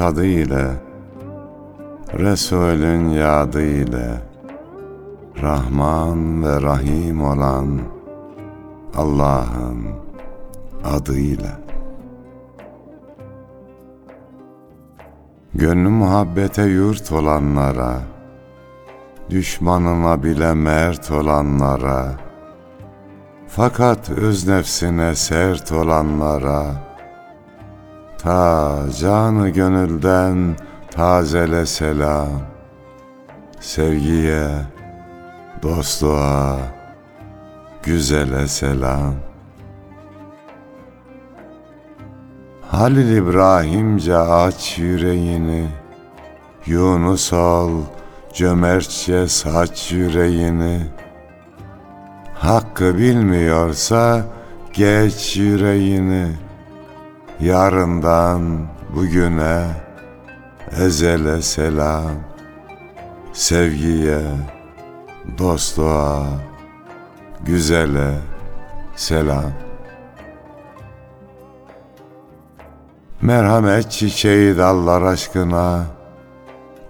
tadı ile Resulün yadı ile Rahman ve Rahim olan Allah'ın adıyla. Gönlü muhabbete yurt olanlara, Düşmanına bile mert olanlara, Fakat öz nefsine sert olanlara, Ta canı gönülden tazele selam, Sevgiye, dostluğa, güzele selam. Halil İbrahimce aç yüreğini, Yunus ol cömertçe saç yüreğini. Hakkı bilmiyorsa geç yüreğini, Yarından bugüne ezele selam, Sevgiye, dostluğa, güzele selam. Merhamet çiçeği dallar aşkına,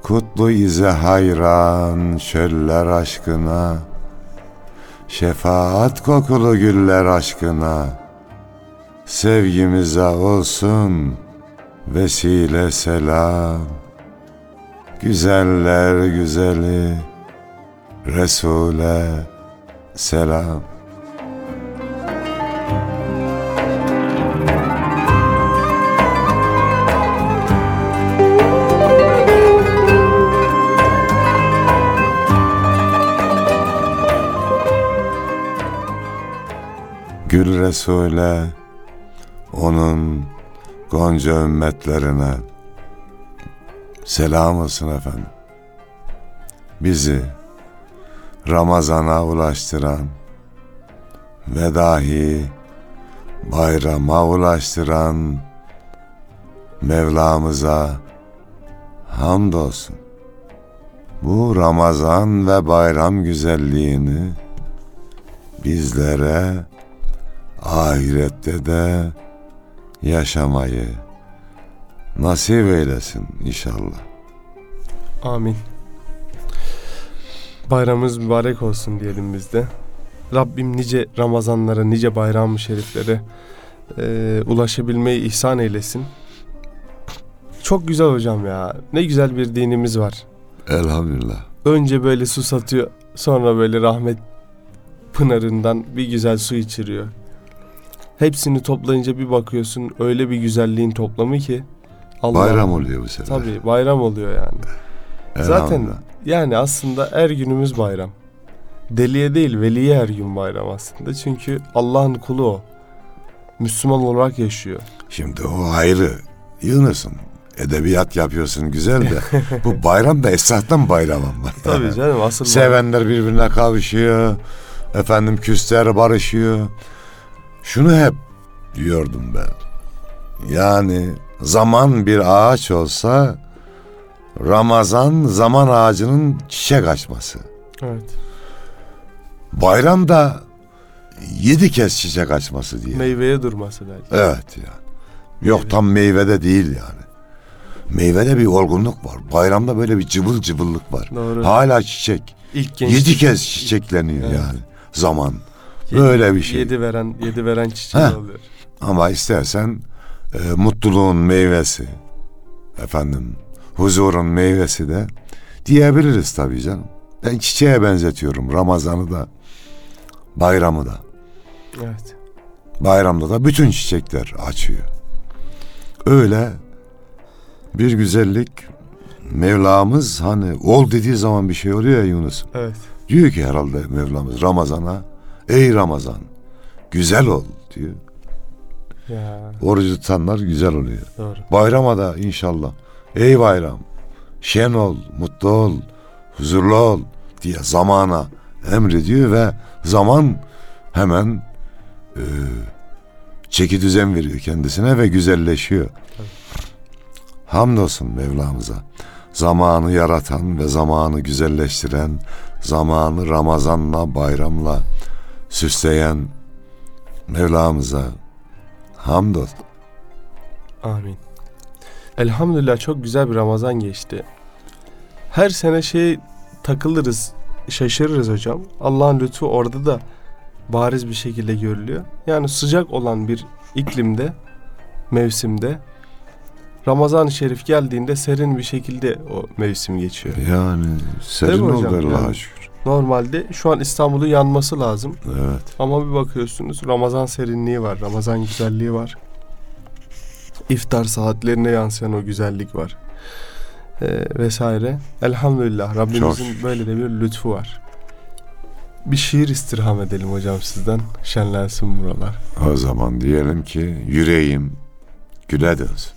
Kutlu ize hayran çöller aşkına, Şefaat kokulu güller aşkına, Sevgimize olsun vesile selam. Güzeller güzeli, Resul'e selam. Gül Resul'e, onun gonca ümmetlerine selam olsun efendim. Bizi Ramazan'a ulaştıran ve dahi bayrama ulaştıran Mevlamıza hamdolsun. Bu Ramazan ve bayram güzelliğini bizlere ahirette de yaşamayı nasip eylesin inşallah. Amin. Bayramımız mübarek olsun diyelim biz de. Rabbim nice Ramazanlara, nice bayram-ı şeriflere e, ulaşabilmeyi ihsan eylesin. Çok güzel hocam ya. Ne güzel bir dinimiz var. Elhamdülillah. Önce böyle su satıyor, sonra böyle rahmet pınarından bir güzel su içiriyor. Hepsini toplayınca bir bakıyorsun öyle bir güzelliğin toplamı ki Allah Bayram oluyor bu sefer. Tabii bayram oluyor yani. Zaten yani aslında her günümüz bayram. Deliye değil veliye her gün bayram aslında. Çünkü Allah'ın kulu o. Müslüman olarak yaşıyor. Şimdi o ayrı. Yunus'um. Edebiyat yapıyorsun güzel de. bu bayram da esasdan bayram ama. Tabii canım asıl Sevenler birbirine kavuşuyor. Efendim küsler barışıyor. Şunu hep diyordum ben. Yani zaman bir ağaç olsa Ramazan zaman ağacının çiçek açması. Evet. Bayram da yedi kez çiçek açması diye. Meyveye durması belki. Evet yani. Yok tam meyvede değil yani. Meyvede bir olgunluk var. Bayramda böyle bir cıvıl cıvıllık var. Doğru. Hala çiçek. İlk genç Yedi kez çiçekleniyor Evet. yani. Zaman. Böyle bir şey. Yedi veren, yedi veren çiçeği Heh. oluyor. Ama istersen e, mutluluğun meyvesi, efendim huzurun meyvesi de diyebiliriz tabii canım. Ben çiçeğe benzetiyorum Ramazan'ı da, bayramı da. Evet. Bayramda da bütün çiçekler açıyor. Öyle bir güzellik Mevlamız hani ol dediği zaman bir şey oluyor ya Yunus. Evet. Diyor ki herhalde Mevlamız Ramazan'a ey Ramazan güzel ol diyor. Ya Orucu tutanlar güzel oluyor. doğru. Bayrama da inşallah. Ey bayram, şen ol, mutlu ol, huzurlu ol diye zamana emrediyor ve zaman hemen e, çeki düzen veriyor kendisine ve güzelleşiyor. Hamdolsun Mevlamıza. Zamanı yaratan ve zamanı güzelleştiren, zamanı Ramazanla, bayramla süsleyen Mevlamıza hamdolsun. Amin. Elhamdülillah çok güzel bir Ramazan geçti. Her sene şey takılırız, şaşırırız hocam. Allah'ın lütfu orada da bariz bir şekilde görülüyor. Yani sıcak olan bir iklimde, mevsimde Ramazan-ı Şerif geldiğinde serin bir şekilde o mevsim geçiyor. Yani serin oldu? Allah'a şükür. Normalde şu an İstanbul'un yanması lazım. Evet. Ama bir bakıyorsunuz Ramazan serinliği var, Ramazan güzelliği var. İftar saatlerine yansıyan o güzellik var. Ee, vesaire. Elhamdülillah Rabbimizin Çok. böyle de bir lütfu var. Bir şiir istirham edelim hocam sizden. Şenlensin buralar. O zaman diyelim ki yüreğim güle dönsün.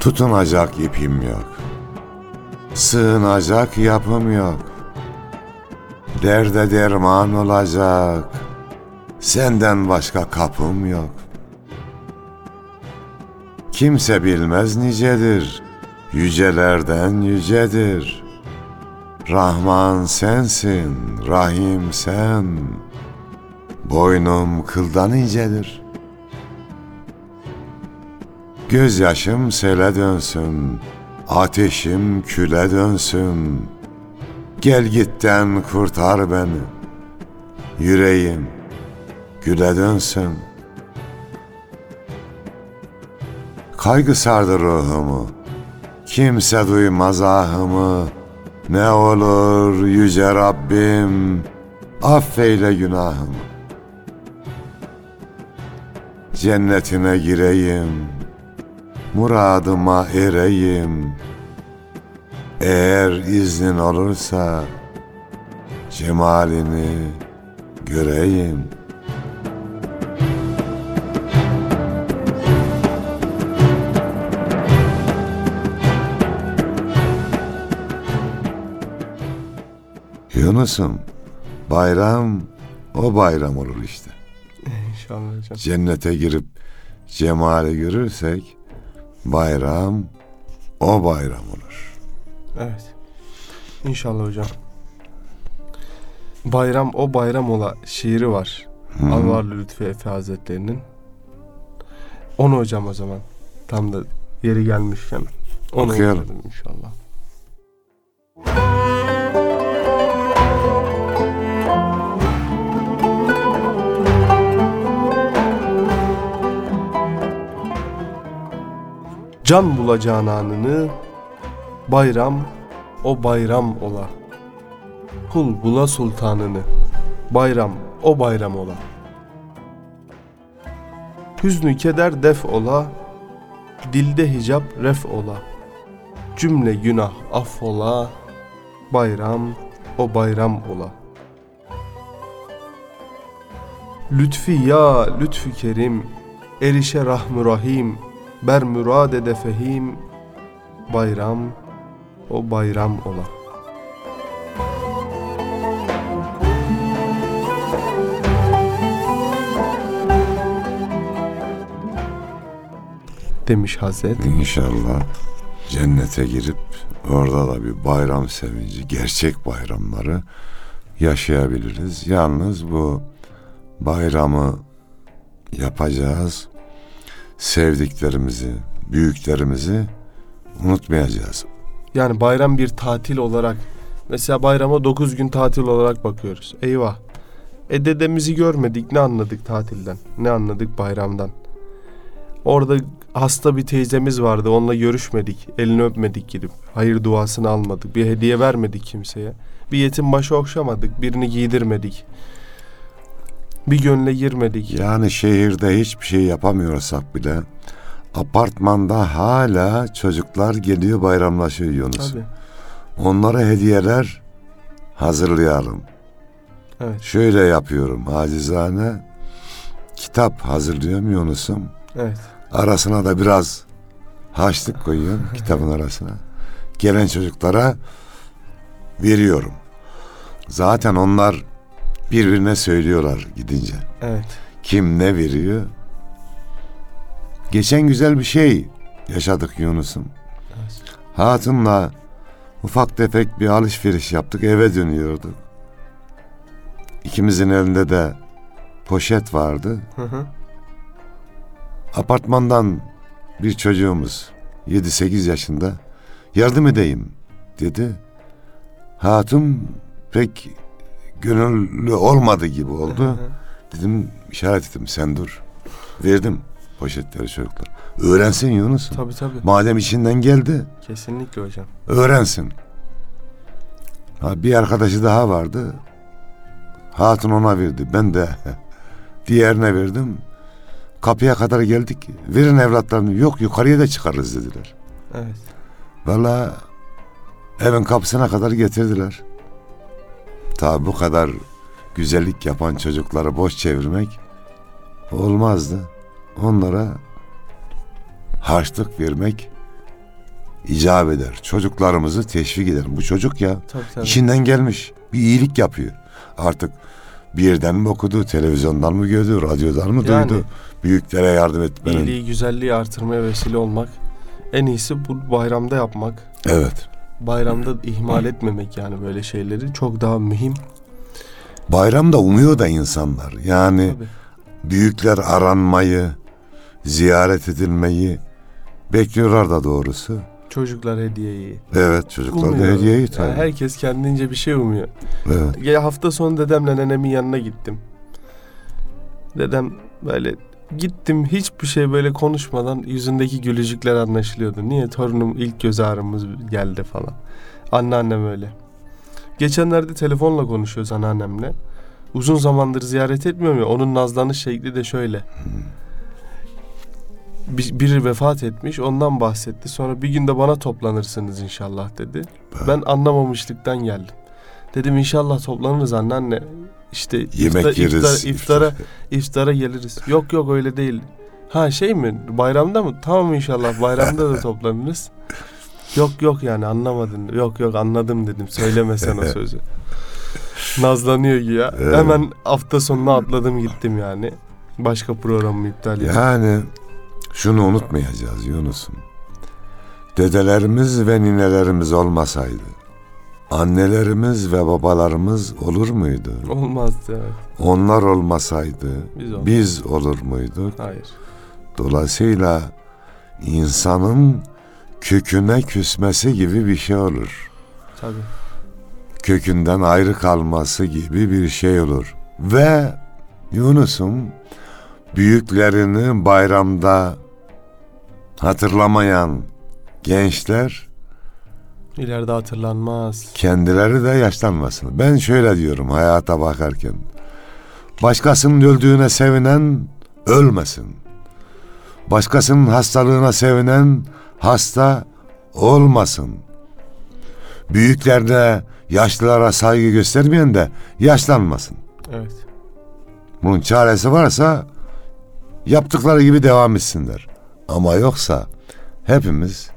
Tutunacak ipim yok. Sığınacak yapım yok. Derde derman olacak. Senden başka kapım yok. Kimse bilmez nicedir, yücelerden yücedir. Rahman sensin, Rahim sen. Boynum kıldan incedir. Gözyaşım sele dönsün, ateşim küle dönsün. Gel gitten kurtar beni, yüreğim güle dönsün.'' Kaygı sardı ruhumu. Kimse duymaz ahımı. Ne olur yüce Rabbim affeyle günahımı. Cennetine gireyim. Muradıma ereyim. Eğer iznin olursa cemalini göreyim.'' Yunus'um bayram o bayram olur işte. İnşallah hocam. Cennete girip cemali görürsek bayram o bayram olur. Evet. İnşallah hocam. Bayram o bayram ola şiiri var. Hı. Anvarlı Lütfi Efe Hazretleri'nin. Onu hocam o zaman. Tam da yeri gelmişken. Onu okuyalım inşallah. Can bulacağın anını Bayram o bayram ola. Kul bula sultanını Bayram o bayram ola. Hüznü keder def ola Dilde hicap ref ola. Cümle günah affola Bayram o bayram ola. Lütfi ya lütfü kerim Erişe rahmü rahim Ber murad ede fehim Bayram o bayram ola Demiş Hazret İnşallah cennete girip orada da bir bayram sevinci, gerçek bayramları yaşayabiliriz. Yalnız bu bayramı yapacağız. Sevdiklerimizi, büyüklerimizi unutmayacağız. Yani bayram bir tatil olarak mesela bayrama 9 gün tatil olarak bakıyoruz. Eyvah. E dedemizi görmedik ne anladık tatilden? Ne anladık bayramdan? Orada hasta bir teyzemiz vardı onunla görüşmedik. Elini öpmedik gidip. Hayır duasını almadık. Bir hediye vermedik kimseye. Bir yetim başı okşamadık. Birini giydirmedik. Bir gönle girmedik. Yani şehirde hiçbir şey yapamıyorsak bile apartmanda hala çocuklar geliyor bayramlaşıyor Yunus. Tabii. Onlara hediyeler hazırlayalım. Evet. Şöyle yapıyorum acizane kitap hazırlıyorum Yunus'um. Evet. Arasına da biraz haşlık koyuyorum kitabın arasına. Gelen çocuklara veriyorum. Zaten onlar birbirine söylüyorlar gidince. Evet. Kim ne veriyor? Geçen güzel bir şey yaşadık Yunus'um. Evet. Hatun'la Ufak tefek bir alışveriş yaptık eve dönüyorduk. İkimizin elinde de poşet vardı. Hı hı. Apartmandan bir çocuğumuz 7-8 yaşında yardım edeyim dedi. Hatun pek gönüllü olmadı gibi oldu. Dedim işaret ettim sen dur. Verdim poşetleri çocuklar. Öğrensin Yunus. Tabii tabii. Madem içinden geldi Kesinlikle hocam. öğrensin. Ha, bir arkadaşı daha vardı. Hatun ona verdi. Ben de diğerine verdim. Kapıya kadar geldik. Verin evlatlarını. Yok yukarıya da çıkarız dediler. Evet. Valla evin kapısına kadar getirdiler. Tabi bu kadar güzellik yapan çocukları boş çevirmek olmazdı. Onlara harçlık vermek icap eder. Çocuklarımızı teşvik eder. Bu çocuk ya Tabii tabii. içinden gelmiş. Bir iyilik yapıyor. Artık bir yerden mi okudu, televizyondan mı gördü, radyodan mı Yani. duydu? Büyüklere yardım etmenin. İyiliği, güzelliği artırmaya vesile olmak. En iyisi bu bayramda yapmak. Evet. Bayramda ihmal etmemek yani böyle şeyleri çok daha mühim. Bayramda umuyor da insanlar. Yani Tabii. büyükler aranmayı, ziyaret edilmeyi bekliyorlar da doğrusu. Çocuklar hediyeyi. Evet çocuklar da hediyeyi Yani tabii. herkes kendince bir şey umuyor. Evet. Ya hafta sonu dedemle nenemin yanına gittim. Dedem böyle gittim hiçbir şey böyle konuşmadan yüzündeki gülücükler anlaşılıyordu. Niye torunum ilk göz ağrımız geldi falan. Anneannem öyle. Geçenlerde telefonla konuşuyoruz anneannemle. Uzun zamandır ziyaret etmiyorum ya onun nazlanış şekli de şöyle. Bir- Biri vefat etmiş ondan bahsetti. Sonra bir günde bana toplanırsınız inşallah dedi. Ben anlamamışlıktan geldim. Dedim inşallah toplanırız anneanne. İşte Yemek iftar- yeriz. iftar- iftara iftara geliriz. Yok yok öyle değil. Ha şey mi? Bayramda mı? Tamam inşallah bayramda da toplanırız. Yok yok yani anlamadın. Yok yok anladım dedim. Söyleme sen o sözü. Nazlanıyor ki ya. Evet. Hemen hafta sonuna atladım gittim yani. Başka programımı iptal ettim. Yani şunu unutmayacağız Yunus'um. Dedelerimiz ve ninelerimiz olmasaydı annelerimiz ve babalarımız olur muydu? Olmazdı evet. Onlar olmasaydı Biz biz olur muyduk? Hayır. Dolayısıyla insanın köküne küsmesi gibi bir şey olur. Tabii. Kökünden ayrı kalması gibi bir şey olur. Ve Yunus'um büyüklerini bayramda hatırlamayan gençler İleride hatırlanmaz. kendileri de yaşlanmasın. Ben şöyle diyorum hayata bakarken. Başkasının öldüğüne sevinen ölmesin. Başkasının hastalığına sevinen hasta olmasın. Büyüklerine, yaşlılara saygı göstermeyen de yaşlanmasın. Evet. Bunun çaresi varsa yaptıkları gibi devam etsinler. Ama yoksa hepimiz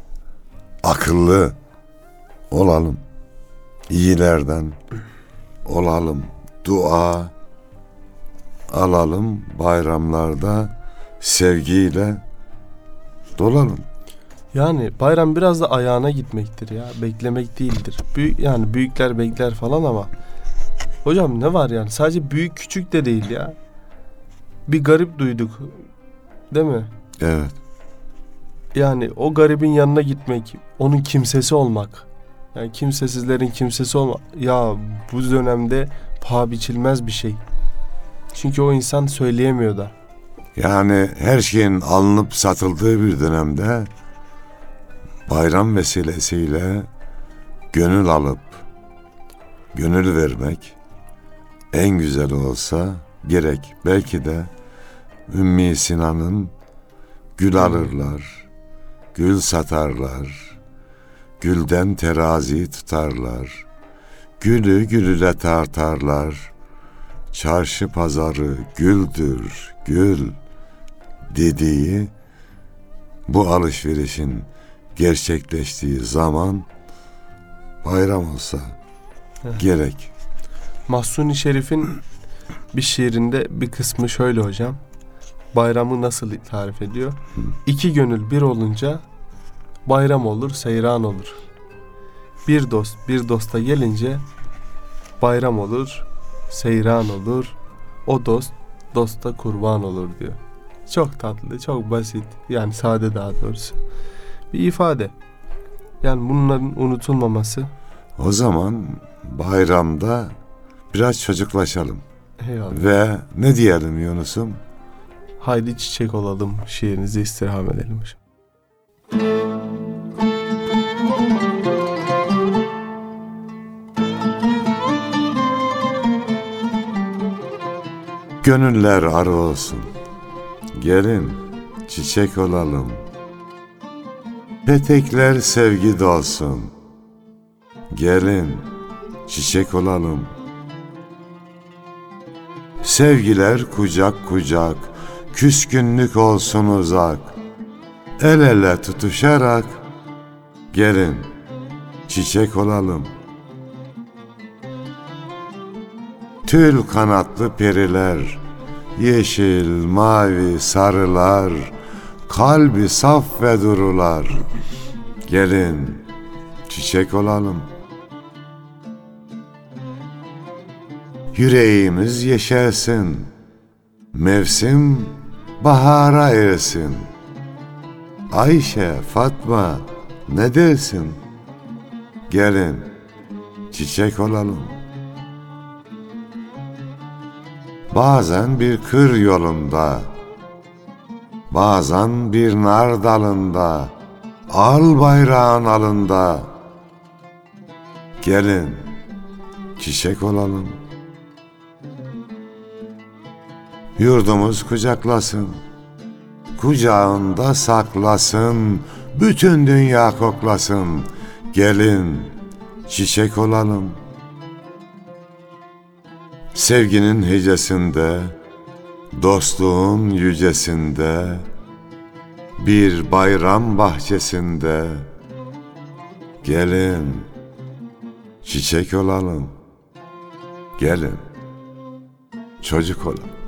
akıllı olalım. İyilerden olalım. Dua alalım bayramlarda sevgiyle dolalım. Yani bayram biraz da ayağına gitmektir ya. Beklemek değildir. Büyük yani büyükler bekler falan ama hocam ne var yani? Sadece büyük küçük de değil ya. Bir garip duyduk. Değil mi? Evet. Yani o garibin yanına gitmek, onun kimsesi olmak. Yani kimsesizlerin kimsesi olmak. Ya bu dönemde paha biçilmez bir şey. Çünkü o insan söyleyemiyor da. Yani her şeyin alınıp satıldığı bir dönemde bayram vesilesiyle gönül alıp gönül vermek en güzel olsa gerek. Belki de Ümmi Sinan'ın gül alırlar, gül satarlar, gülden terazi tutarlar, gülü gülüle tartarlar, çarşı pazarı güldür, gül dediği bu alışverişin gerçekleştiği zaman bayram olsa Evet. gerek. Mahsuni Şerif'in bir şiirinde bir kısmı şöyle hocam. Bayramı nasıl tarif ediyor? İki gönül bir olunca bayram olur, seyran olur. Bir dost bir dosta gelince bayram olur, seyran olur. O dost dosta kurban olur diyor. Çok tatlı, çok basit. Yani sade daha doğrusu. Bir ifade. Yani bunların unutulmaması. O zaman bayramda biraz çocuklaşalım. Eyvallah. Ve ne diyelim Yunus'um? Haydi çiçek olalım şiirinizi istirham edelim. hocam. Gönüller arı olsun. Gelin çiçek olalım. Petekler sevgi dolsun. Gelin çiçek olalım. Sevgiler kucak kucak, küskünlük olsun uzak. El ele tutuşarak gelin çiçek olalım. Tül kanatlı periler, yeşil, mavi, sarılar, kalbi saf ve durular. Gelin çiçek olalım. Yüreğimiz yeşersin, mevsim bahara ersin. Ayşe, Fatma ne dersin? Gelin çiçek olalım. Bazen bir kır yolunda, bazen bir nar dalında, al bayrağın alında. Gelin çiçek olalım. Yurdumuz kucaklasın, kucağında saklasın, bütün dünya koklasın. Gelin çiçek olalım. Sevginin hecesinde, dostluğun yücesinde, bir bayram bahçesinde, gelin çiçek olalım. Gelin çocuk olalım.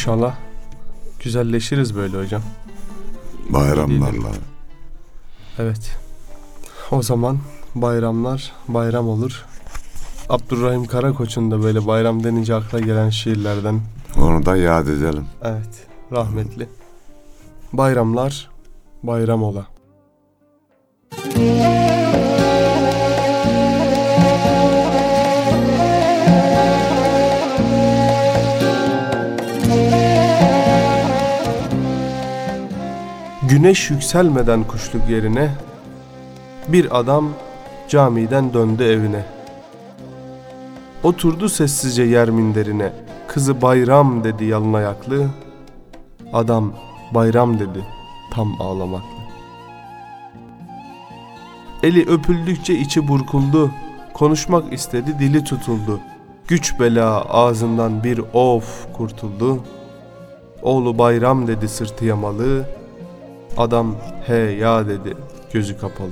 İnşallah güzelleşiriz böyle hocam. Bayramlarla. Evet. O zaman bayramlar bayram olur. Abdurrahim Karakoç'un da böyle bayram denince akla gelen şiirlerden. Onu da yad edelim. Evet. Rahmetli. Bayramlar bayram ola. Güneş yükselmeden kuşluk yerine bir adam camiden döndü evine. Oturdu sessizce yer minderine. Kızı bayram dedi yalın ayaklı. Adam bayram dedi tam ağlamaklı. Eli öpüldükçe içi burkuldu. Konuşmak istedi dili tutuldu. Güç bela ağzından bir of kurtuldu. Oğlu bayram dedi sırtı yamalı. Adam he ya dedi gözü kapalı.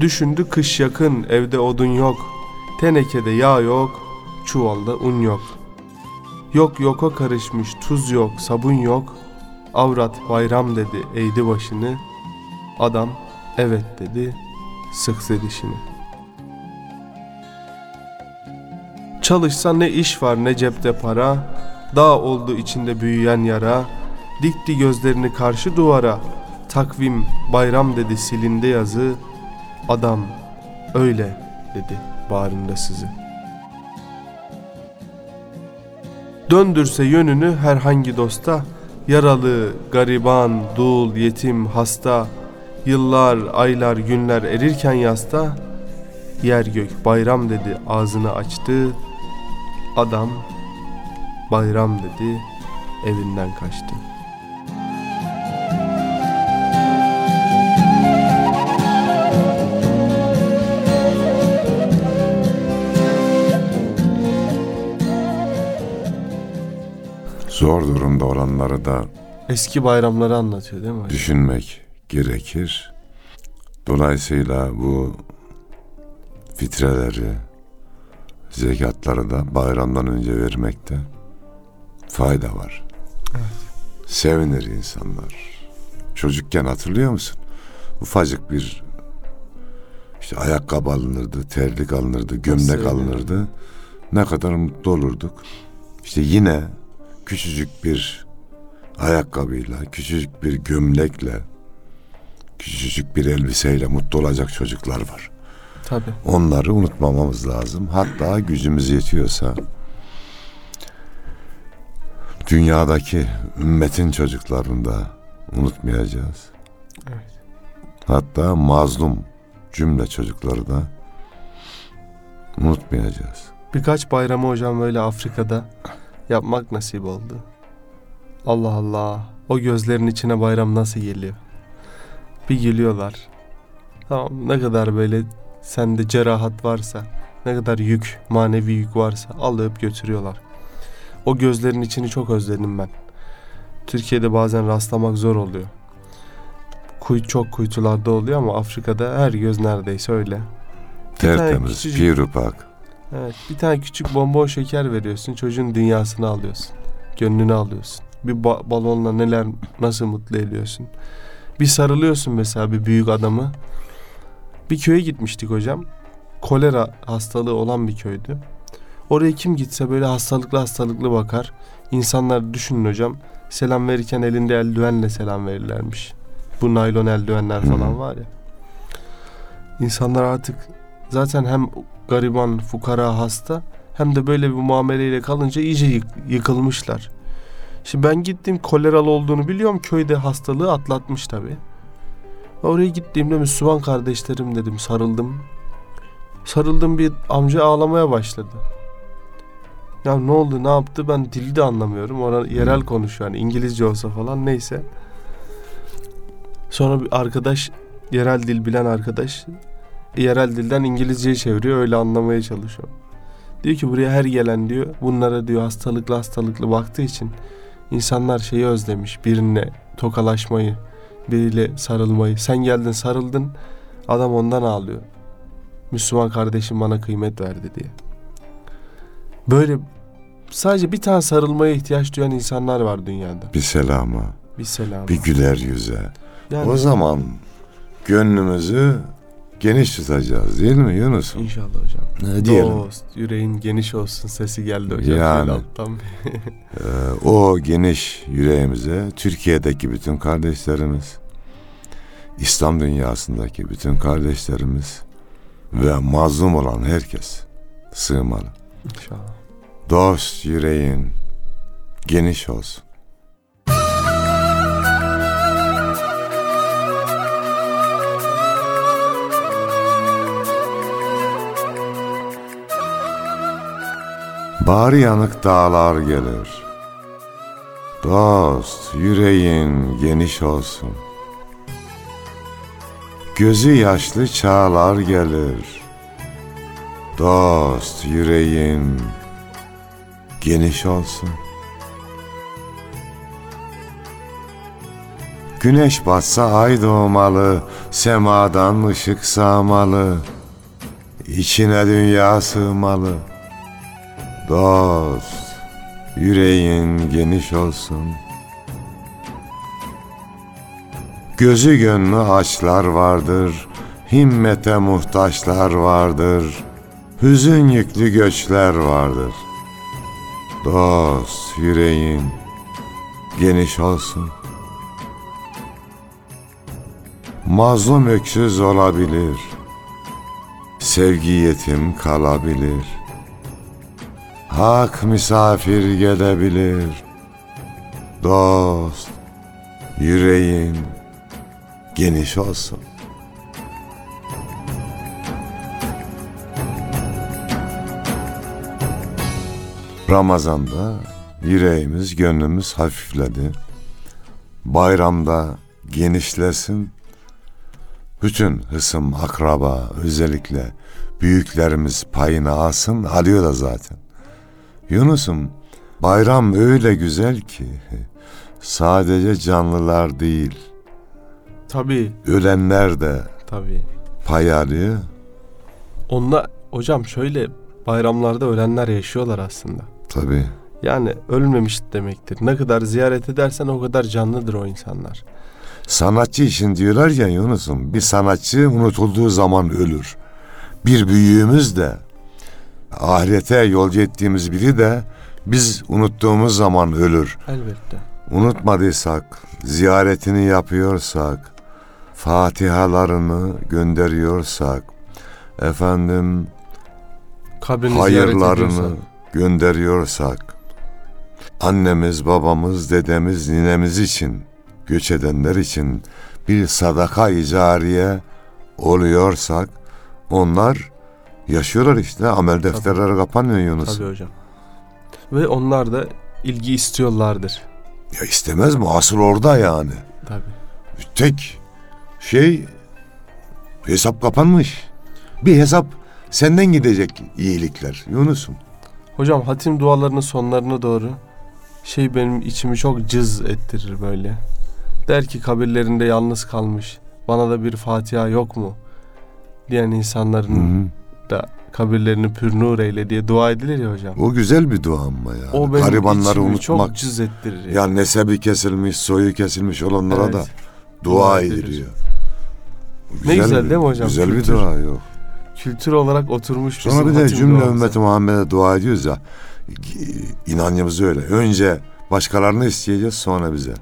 Düşündü kış yakın evde odun yok. Tenekede yağ yok, çuvalda un yok. Yok yoka karışmış tuz yok, sabun yok. Avrat bayram dedi eğdi başını. Adam evet dedi sıktı dişini. Çalışsa ne iş var ne cepte para. Dağ oldu içinde büyüyen yara. Dikti gözlerini karşı duvara. Takvim bayram dedi silinde yazı. Adam öyle dedi bağrında sızı. Döndürse yönünü herhangi dosta, yaralı, gariban, dul, yetim, hasta, yıllar, aylar, günler erirken yasta, yer gök bayram dedi ağzını açtı, adam bayram dedi evinden kaçtı. Zor durumda olanları da Eski bayramları anlatıyor değil mi hocam? düşünmek gerekir. Dolayısıyla bu fitreleri, zekatları da bayramdan önce vermekte fayda var. Sevinir insanlar. Çocukken hatırlıyor musun? Ufacık bir işte ayakkabı alınırdı, terlik alınırdı, gömlek sevinirdim. alınırdı. Ne kadar mutlu olurduk. İşte yine küçücük bir ayakkabıyla, küçücük bir gömlekle, küçücük bir elbiseyle mutlu olacak çocuklar var. Tabii. Onları unutmamamız lazım. Hatta gücümüz yetiyorsa dünyadaki ümmetin çocuklarını da unutmayacağız. Evet. Hatta mazlum cümle çocukları da unutmayacağız. Birkaç bayramı hocam böyle Afrika'da yapmak nasip oldu. Allah Allah. O gözlerin içine bayram nasıl geliyor? Bir gülüyorlar. Tamam ne kadar böyle sende cerahat varsa, ne kadar yük, manevi yük varsa alıp götürüyorlar. O gözlerin içini çok özledim ben. Türkiye'de bazen rastlamak zor oluyor. Kuy, çok kuytularda oluyor ama Afrika'da her göz neredeyse öyle. Tertemiz, pirupak. Evet, bir tane küçük bonbon şeker veriyorsun, çocuğun dünyasını alıyorsun. Gönlünü alıyorsun. Bir ba- balonla neler nasıl mutlu ediyorsun. Bir sarılıyorsun mesela bir büyük adamı. Bir köye gitmiştik hocam. Kolera hastalığı olan bir köydü. Oraya kim gitse böyle hastalıklı hastalıklı bakar. İnsanlar düşünün hocam. Selam verirken elinde eldivenle selam verirlermiş. Bu naylon eldivenler falan var ya. İnsanlar artık zaten hem gariban, fukara, hasta hem de böyle bir muameleyle kalınca iyice yık- yıkılmışlar. Şimdi ben gittim koleralı olduğunu biliyorum köyde hastalığı atlatmış tabi. Oraya gittiğimde Müslüman kardeşlerim dedim sarıldım. Sarıldım bir amca ağlamaya başladı. Ya ne oldu ne yaptı ben dili de anlamıyorum. Ona yerel konuşuyor yani İngilizce olsa falan neyse. Sonra bir arkadaş yerel dil bilen arkadaş yerel dilden İngilizceye çeviriyor öyle anlamaya çalışıyor. Diyor ki buraya her gelen diyor bunlara diyor hastalıklı hastalıklı baktığı için insanlar şeyi özlemiş birine tokalaşmayı biriyle sarılmayı sen geldin sarıldın adam ondan ağlıyor. Müslüman kardeşim bana kıymet verdi diye. Böyle sadece bir tane sarılmaya ihtiyaç duyan insanlar var dünyada. Bir selama, Bir selam. bir güler yüze. Yani O zaman gönlümüzü geniş tutacağız değil mi Yunus'um? inşallah hocam. Ne diyelim? Dost, yüreğin geniş olsun sesi geldi hocam. Yani. alttan. Ee, o geniş yüreğimize Türkiye'deki bütün kardeşlerimiz, İslam dünyasındaki bütün kardeşlerimiz ve mazlum olan herkes sığmalı. İnşallah. Dost yüreğin geniş olsun. Bari yanık dağlar gelir. Dost yüreğin geniş olsun. Gözü yaşlı çağlar gelir. Dost yüreğin geniş olsun. Güneş batsa ay doğmalı, semadan ışık sağmalı. İçine dünya sığmalı. Dost, yüreğin geniş olsun. Gözü gönlü açlar vardır, himmete muhtaçlar vardır. Hüzün yüklü göçler vardır. Dost, yüreğin geniş olsun. Mazlum öksüz olabilir. Sevgi yetim kalabilir. Hak misafir gelebilir. Dost, yüreğin geniş olsun. Ramazan'da yüreğimiz, gönlümüz hafifledi. Bayramda genişlesin. Bütün hısım, akraba, özellikle büyüklerimiz payını alsın, alıyor da zaten. Yunus'um, bayram öyle güzel ki sadece canlılar değil, Tabii, ölenler de tabii. pay alıyor. Onunla hocam şöyle bayramlarda ölenler yaşıyorlar aslında. Tabii. Yani ölmemiş demektir. Ne kadar ziyaret edersen o kadar canlıdır o insanlar. Sanatçı için diyorlar ya Yunus'um bir sanatçı unutulduğu zaman ölür. Bir büyüğümüz de ahirete yolcu ettiğimiz biri de biz unuttuğumuz zaman ölür. Elbette. Unutmadıysak, ziyaretini yapıyorsak, fatihalarını gönderiyorsak, efendim Kabrini hayırlarını gönderiyorsak, annemiz, babamız, dedemiz, ninemiz için, göç edenler için bir sadaka icariye oluyorsak, onlar yaşıyorlar işte. Amel defterleri kapanmıyor Yunus. Tabii hocam. Ve onlar da ilgi istiyorlardır. Ya istemez mi? Asıl orada yani. Tabii. Tek şey hesap kapanmış. Bir hesap senden gidecek iyilikler Yunus'um. Hocam hatim dualarının sonlarına doğru şey benim içimi çok cız ettirir böyle. Der ki kabirlerinde yalnız kalmış. Bana da bir Fatiha yok mu? Diyen insanların Hı hı. Da kabirlerini pür nur eyle diye dua edilir ya hocam. O güzel bir dua ama yani. O benim Garibanları unutmak. çok cız ettirir. Ya nesebi kesilmiş, soyu kesilmiş olanlara Evet. da dua ediliyor. Ne güzel bir- değil mi hocam? Güzel bir Kültür. dua yok. Kültür olarak oturmuş Sonra bir de cümle ümmeti Muhammed'e dua ediyoruz ya. İnancımız öyle. Önce başkalarını isteyeceğiz sonra bize.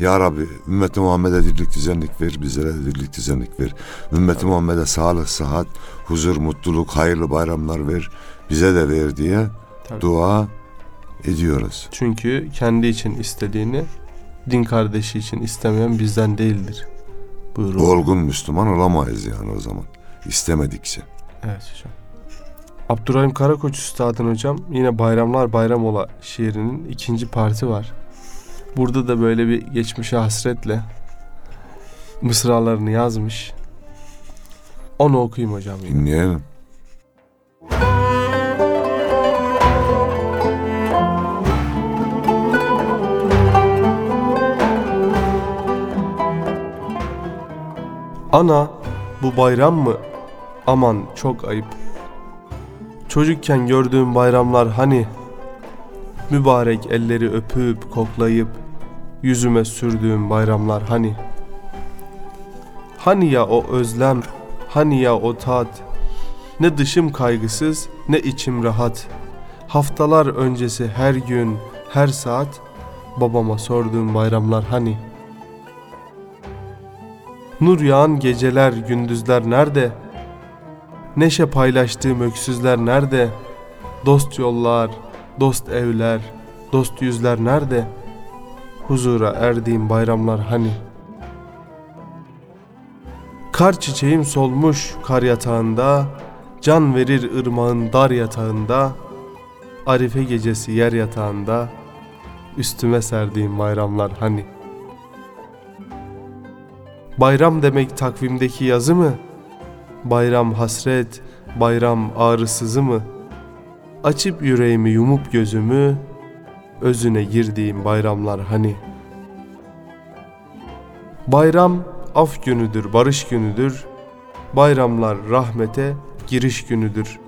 Ya Rabbi ümmeti Muhammed'e dirlik düzenlik ver, bizlere de dirlik düzenlik ver. Ümmeti Muhammed'e sağlık, sıhhat, huzur, mutluluk, hayırlı bayramlar ver, bize de ver diye Tabii. dua ediyoruz. Çünkü kendi için istediğini din kardeşi için istemeyen bizden değildir. Buyurun. Olgun Müslüman olamayız yani o zaman. İstemedikçe. Evet hocam. Abdurrahim Karakoç Üstad'ın hocam yine Bayramlar Bayram Ola şiirinin ikinci parti var. Burada da böyle bir geçmişe hasretle mısralarını yazmış. Onu okuyayım hocam yine. Dinleyelim. Ana bu bayram mı? Aman çok ayıp. Çocukken gördüğüm bayramlar hani mübarek elleri öpüp koklayıp yüzüme sürdüğüm bayramlar hani Hani ya o özlem, hani ya o tat Ne dışım kaygısız, ne içim rahat Haftalar öncesi her gün, her saat Babama sorduğum bayramlar hani Nur yağan geceler, gündüzler nerede? Neşe paylaştığım öksüzler nerede? Dost yollar, dost evler, dost yüzler nerede? Huzura erdiğim bayramlar hani? Kar çiçeğim solmuş kar yatağında, Can verir ırmağın dar yatağında, Arife gecesi yer yatağında, Üstüme serdiğim bayramlar hani? Bayram demek takvimdeki yazı mı? Bayram hasret, bayram ağrısızı mı? Açıp yüreğimi yumup gözümü, özüne girdiğim bayramlar hani? Bayram af günüdür, barış günüdür. Bayramlar rahmete giriş günüdür.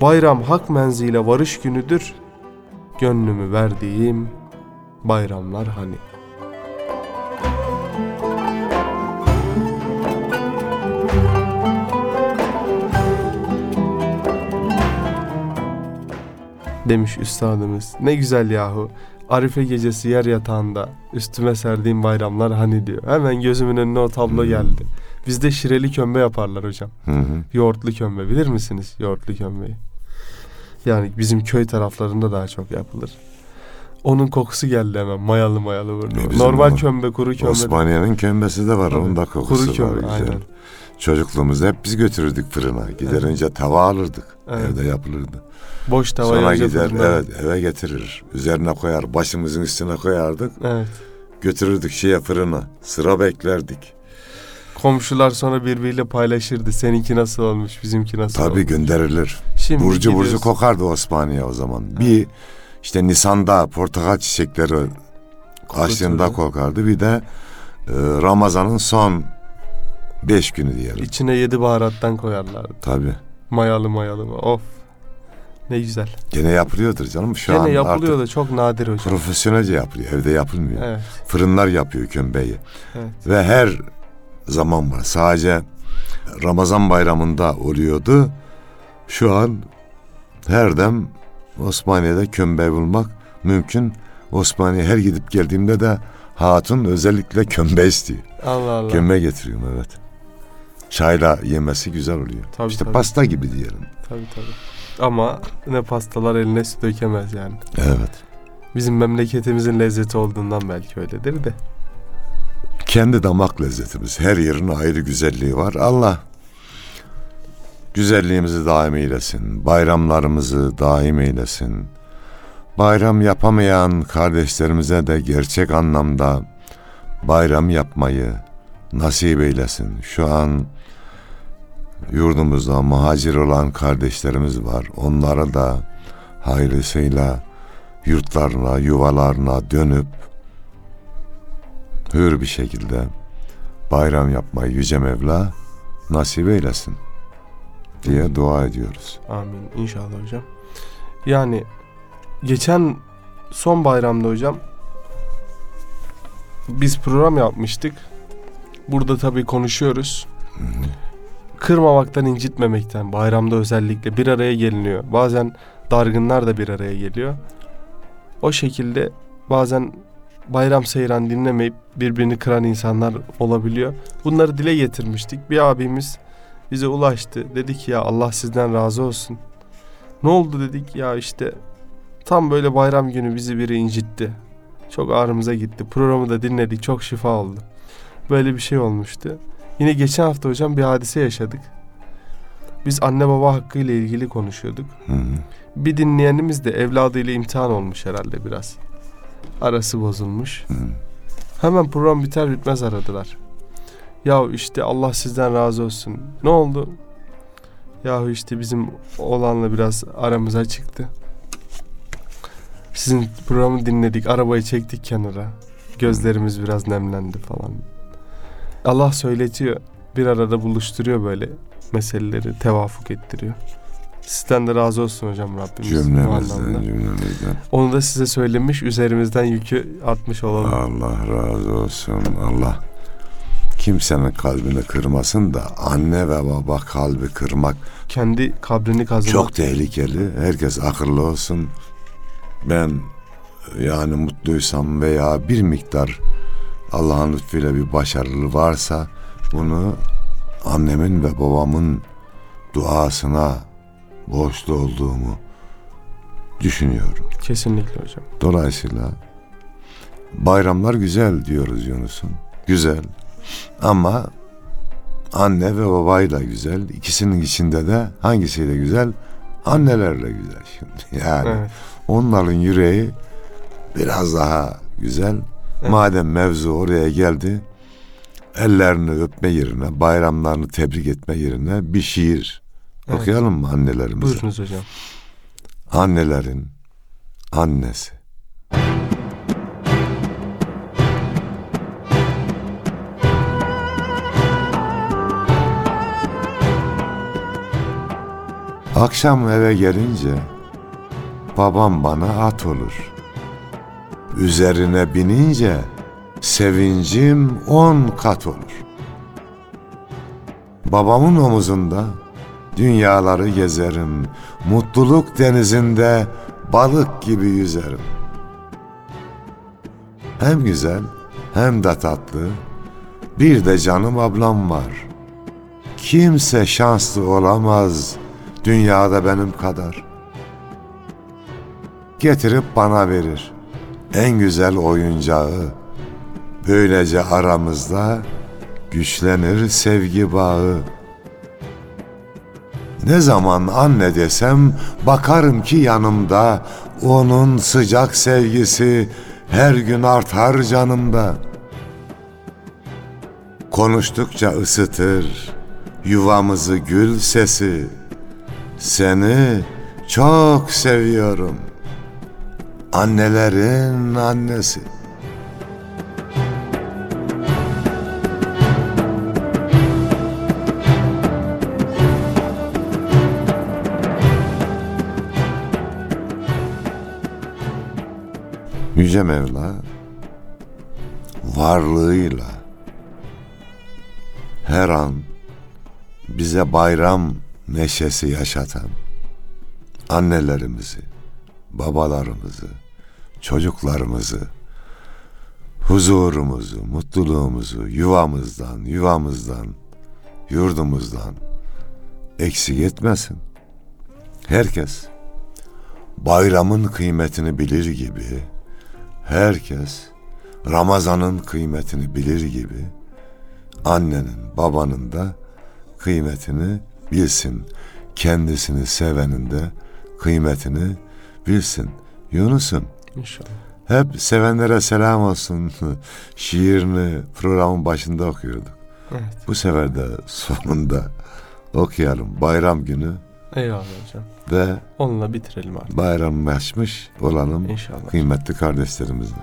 Bayram hak menzile varış günüdür. Gönlümü verdiğim bayramlar hani? Demiş üstadımız. Ne güzel yahu. Arife gecesi yer yatağında üstüme serdiğim bayramlar hani diyor. Hemen gözümün önüne o tablo geldi. Bizde şireli kömbe yaparlar hocam. Hı hı. Yoğurtlu kömbe bilir misiniz yoğurtlu kömbeyi? Yani bizim köy taraflarında daha çok yapılır. Onun kokusu geldi hemen mayalı mayalı bizim Normal o- kömbe kuru kömbe. Osmaniye'nin kömbesi de var. Onun da kokusu kuru kömbe var. Güzel. aynen. Çocukluğumuzda hep biz götürürdük fırına. Gider Evet. önce tava alırdık. Evet. Evde yapılırdı. Boş tava Sonra gider fırına- evet eve getirir. Üzerine koyar. Başımızın üstüne koyardık. Evet. Götürürdük şeye fırına. Sıra beklerdik. Komşular sonra birbiriyle paylaşırdı. Seninki nasıl olmuş, bizimki nasıl Tabii olmuş. gönderilir. Şimdi burcu burcu gidiyoruz. kokardı Osmaniye o zaman. Bir işte Nisan'da portakal çiçekleri açtığında kokardı. Bir de e, Ramazan'ın son beş günü diyelim. İçine yedi baharattan koyarlardı. Tabii. Mayalı mayalı. Of. Ne güzel. Gene yapılıyordur canım. Şu Gene an yapılıyor da çok nadir hocam. profesyonelce yapılıyor. Evde yapılmıyor. Evet. Fırınlar yapıyor kömbeyi. Evet. Ve her zaman var. Sadece Ramazan bayramında oluyordu. Şu an her dem Osmaniye'de kömbe bulmak mümkün. Osmaniye her gidip geldiğimde de hatun özellikle kömbe istiyor. Allah Allah. Kömbe getiriyorum evet. Çayla yemesi güzel oluyor. Tabii, işte tabii. pasta gibi diyelim. Tabii tabii. Ama ne pastalar eline su dökemez yani. Evet. Bizim memleketimizin lezzeti olduğundan belki öyledir de. Kendi damak lezzetimiz. Her yerin ayrı güzelliği var. Allah güzelliğimizi daim eylesin. Bayramlarımızı daim eylesin. Bayram yapamayan kardeşlerimize de gerçek anlamda bayram yapmayı nasip eylesin. Şu an yurdumuzda muhacir olan kardeşlerimiz var. Onlara da hayırlısıyla yurtlarına, yuvalarına dönüp hür bir şekilde bayram yapmayı Yüce Mevla nasip eylesin diye dua ediyoruz. Amin. İnşallah hocam. Yani geçen son bayramda hocam biz program yapmıştık. Burada tabii konuşuyoruz. Kırmamaktan, incitmemekten bayramda özellikle bir araya geliniyor. Bazen dargınlar da bir araya geliyor. O şekilde bazen bayram seyran dinlemeyip birbirini kıran insanlar olabiliyor. Bunları dile getirmiştik. Bir abimiz bize ulaştı. Dedi ki ya Allah sizden razı olsun. Ne oldu dedik ya işte tam böyle bayram günü bizi biri incitti. Çok ağrımıza gitti. Programı da dinledik. Çok şifa oldu. Böyle bir şey olmuştu. Yine geçen hafta hocam bir hadise yaşadık. Biz anne baba hakkı ile ilgili konuşuyorduk. Hı hı. Bir dinleyenimiz de evladıyla imtihan olmuş herhalde biraz. Arası bozulmuş. Hı. Hemen program biter bitmez aradılar. Ya işte Allah sizden razı olsun. Ne oldu? Yahu işte bizim oğlanla biraz aramıza çıktı. Sizin programı dinledik, arabayı çektik kenara. Gözlerimiz biraz nemlendi falan. Allah söyletiyor, bir arada buluşturuyor böyle meseleleri, tevafuk ettiriyor. Sizden de razı olsun hocam Rabbimiz. Cümlemizden, cümlemizden. Onu da size söylemiş, üzerimizden yükü atmış olalım. Allah razı olsun. Allah kimsenin kalbini kırmasın da anne ve baba kalbi kırmak Kendi kabrini kazımak. çok tehlikeli. Herkes akıllı olsun. Ben yani mutluysam veya bir miktar Allah'ın lütfuyla bir başarılı varsa bunu annemin ve babamın duasına borçlu olduğumu düşünüyorum. Kesinlikle hocam. Dolayısıyla bayramlar güzel diyoruz Yunus'um. Güzel. Ama anne ve babayla güzel. İkisinin içinde de hangisiyle güzel? Annelerle güzel şimdi. Yani Evet. onların yüreği biraz daha güzel. Evet. Madem mevzu oraya geldi, ellerini öpme yerine, bayramlarını tebrik etme yerine bir şiir Evet. okuyalım mı annelerimize? Buyurunuz hocam. Annelerin annesi. Akşam eve gelince babam bana at olur. Üzerine binince sevincim on kat olur. Babamın omuzunda dünyaları gezerim. Mutluluk denizinde balık gibi yüzerim. Hem güzel hem de tatlı. Bir de canım ablam var. Kimse şanslı olamaz dünyada benim kadar. Getirip bana verir en güzel oyuncağı. Böylece aramızda güçlenir sevgi bağı. Ne zaman anne desem bakarım ki yanımda onun sıcak sevgisi her gün artar canımda. Konuştukça ısıtır yuvamızı gül sesi. Seni çok seviyorum annelerin annesi. Yüce Mevla varlığıyla her an bize bayram neşesi yaşatan annelerimizi, babalarımızı, çocuklarımızı, huzurumuzu, mutluluğumuzu yuvamızdan, yuvamızdan, yurdumuzdan eksik etmesin. Herkes bayramın kıymetini bilir gibi, herkes Ramazan'ın kıymetini bilir gibi, annenin, babanın da kıymetini bilsin. Kendisini sevenin de kıymetini bilsin. Yunus'um İnşallah. hep sevenlere selam olsun şiirini programın başında okuyorduk. Evet. Bu sefer de sonunda okuyalım. Bayram günü Eyvallah hocam. ve Onunla bitirelim artık. bayramlaşmış olalım İnşallah. kıymetli kardeşlerimizle.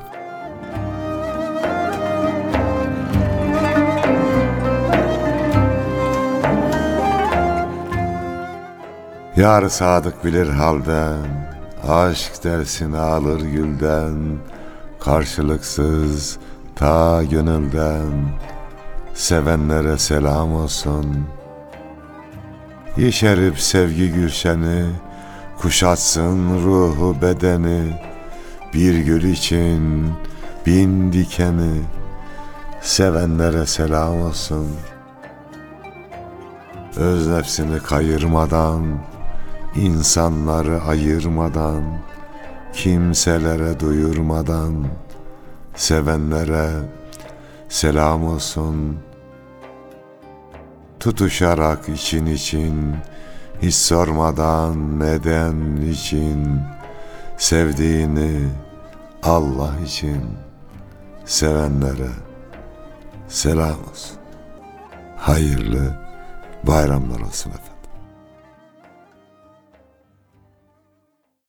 Yar sadık bilir halden, aşk dersin alır gülden, karşılıksız ta gönülden, sevenlere selam olsun. Yeşerip sevgi gülşeni, kuşatsın ruhu bedeni, bir gül için bin dikeni, sevenlere selam olsun. Öz nefsini kayırmadan, insanları ayırmadan, kimselere duyurmadan, sevenlere selam olsun. Tutuşarak için için, hiç sormadan neden için, sevdiğini Allah için, sevenlere selam olsun. Hayırlı bayramlar olsun efendim.